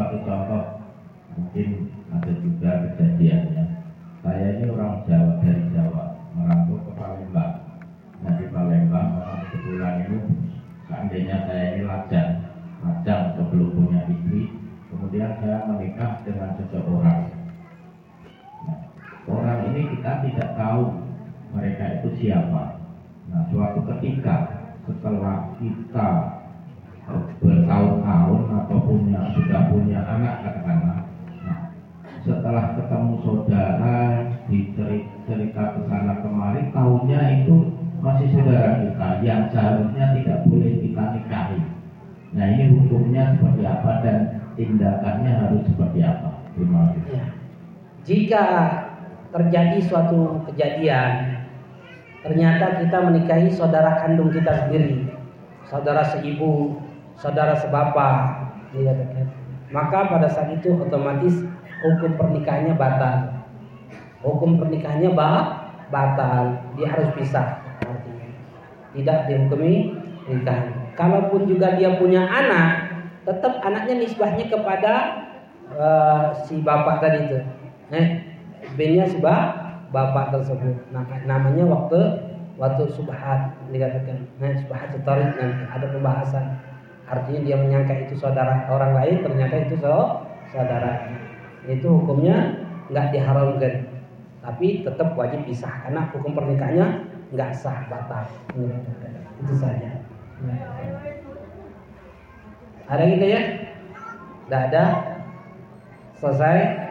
suatu contoh mungkin ada juga kejadiannya. Saya ini orang Jawa dari Jawa, merantau ke Palembang. Nah di Palembang orang sebulan ini seandainya saya ini lajang, lajang atau belum punya istri, kemudian saya menikah dengan seseorang. Nah, orang ini kita tidak tahu mereka itu siapa. Nah, suatu ketika setelah kita bertahun-tahun anak katakanlah nah, setelah ketemu saudara dicerita ke sana kemari tahunya itu masih saudara kita yang seharusnya tidak boleh kita nikahi. Nah ini hukumnya seperti apa dan tindakannya harus seperti apa? Terima kasih. Ya. jika terjadi suatu kejadian ternyata kita menikahi saudara kandung kita sendiri. Saudara seibu saudara sebapa maka pada saat itu otomatis hukum pernikahannya batal. Hukum pernikahannya bah, batal. Dia harus pisah artinya. Tidak dihukumi pernikahan. Kalaupun juga dia punya anak tetap anaknya nisbahnya kepada uh, si bapak tadi itu. Eh binnya si bapak tersebut. Nah, namanya waktu waktu subhat dikatakan. Nah subhat setorik nanti ada pembahasan Artinya dia menyangka itu saudara orang lain, ternyata itu saudara. Itu hukumnya nggak diharamkan, tapi tetap wajib pisah karena hukum pernikahannya nggak sah batal. Itu saja. Ada gitu ya? Tidak ada? Selesai?